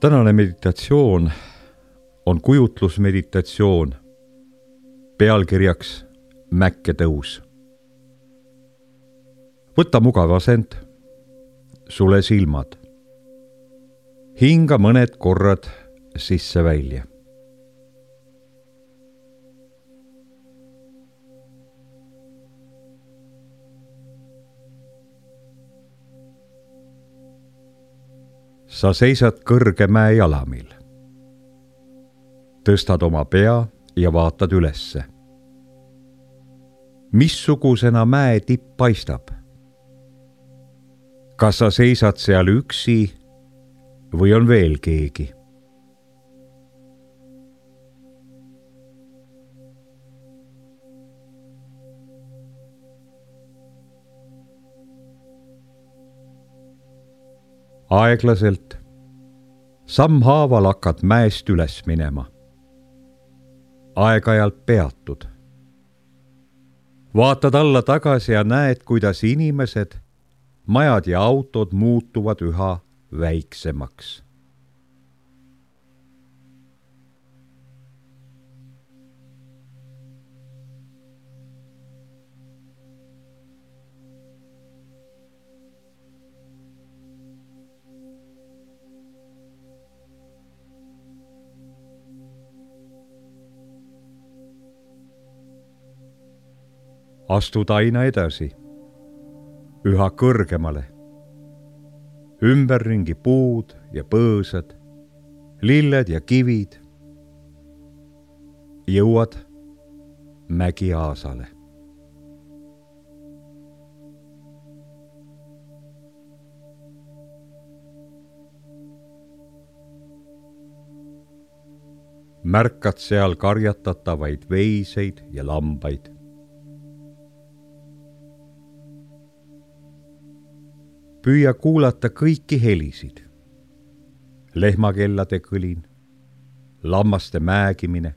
tänane meditatsioon on kujutlusmeditatsioon pealkirjaks Mäkketõus. võta mugav asend, sule silmad. hinga mõned korrad sisse-välja sa seisad kõrge mäe jalamil. tõstad oma pea ja vaatad ülesse. missugusena mäe tipp paistab? kas sa seisad seal üksi või on veel keegi? Aeglaselt, sammhaaval hakkad mäest üles minema. aeg-ajalt peatud. vaatad alla tagasi ja näed, kuidas inimesed, majad ja autod muutuvad üha väiksemaks astud aina edasi, üha kõrgemale. ümberringi puud ja põõsad, lilled ja kivid. jõuad mägiaasale. märkad seal karjatatavaid veiseid ja lambaid püüa kuulata kõiki helisid. lehmakellade kõlin, lammaste määgimine.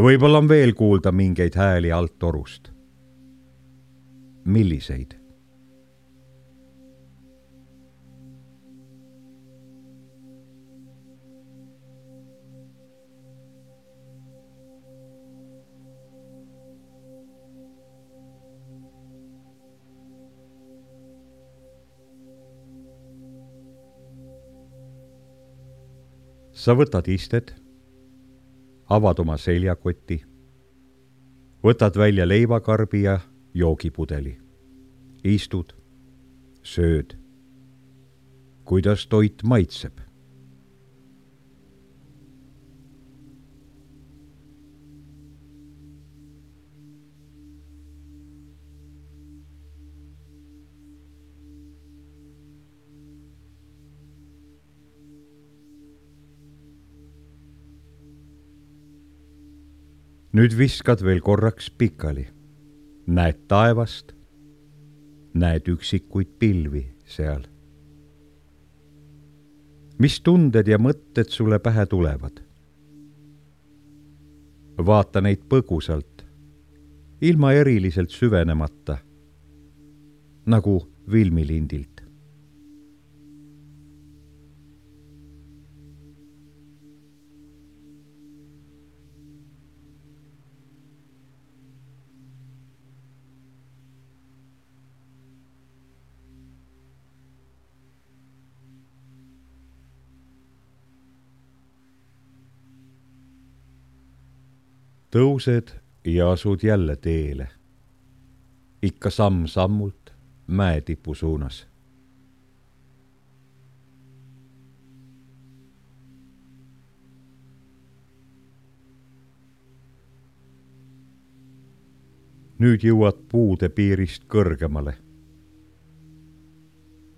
võib-olla on veel kuulda mingeid hääli alt torust. milliseid? Sa võtad istet, avad oma seljakoti, võtad välja leivakarbi ja joogipudeli, istud, sööd. kuidas toit maitseb nüüd viskad veel korraks pikali. näed taevast, näed üksikuid pilvi seal. mis tunded ja mõtted sulle pähe tulevad? vaata neid põgusalt, ilma eriliselt süvenemata, nagu filmilindilt. Tõused ja asud jälle teele. ikka samm-sammult mäetipu suunas. nüüd jõuad puude piirist kõrgemale.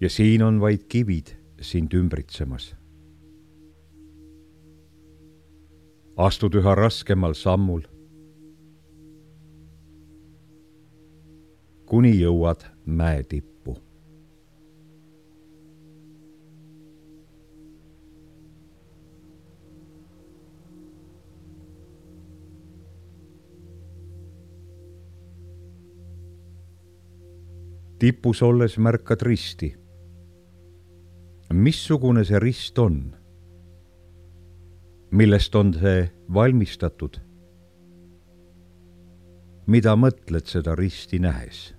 ja siin on vaid kivid sind ümbritsemas astud üha raskemal sammul. kuni jõuad mäe tippu. tipus olles märkad risti. missugune see rist on? Millest on see valmistatud? mida mõtled seda risti nähes?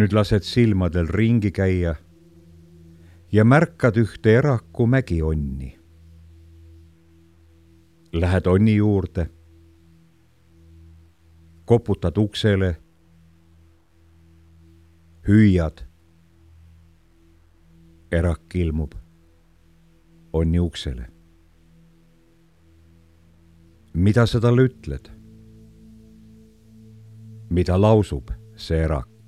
Nüüd lased silmadel ringi käia ja märkad ühte eraku mägionni. Lähed onni juurde, koputad uksele, hüüad. erak ilmub onni uksele. mida sa talle ütled? mida lausub see erak?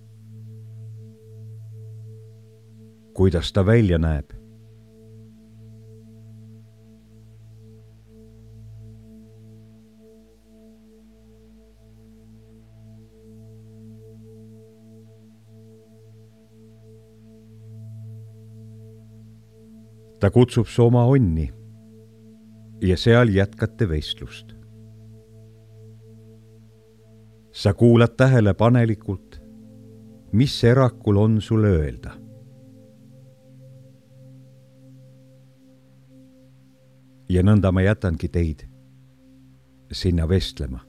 Kuidas ta välja näeb. ta kutsub su oma onni ja seal jätkate vestlust. sa kuulad tähelepanelikult, mis erakul on sulle öelda ja nõnda ma jätangi teid sinna vestlema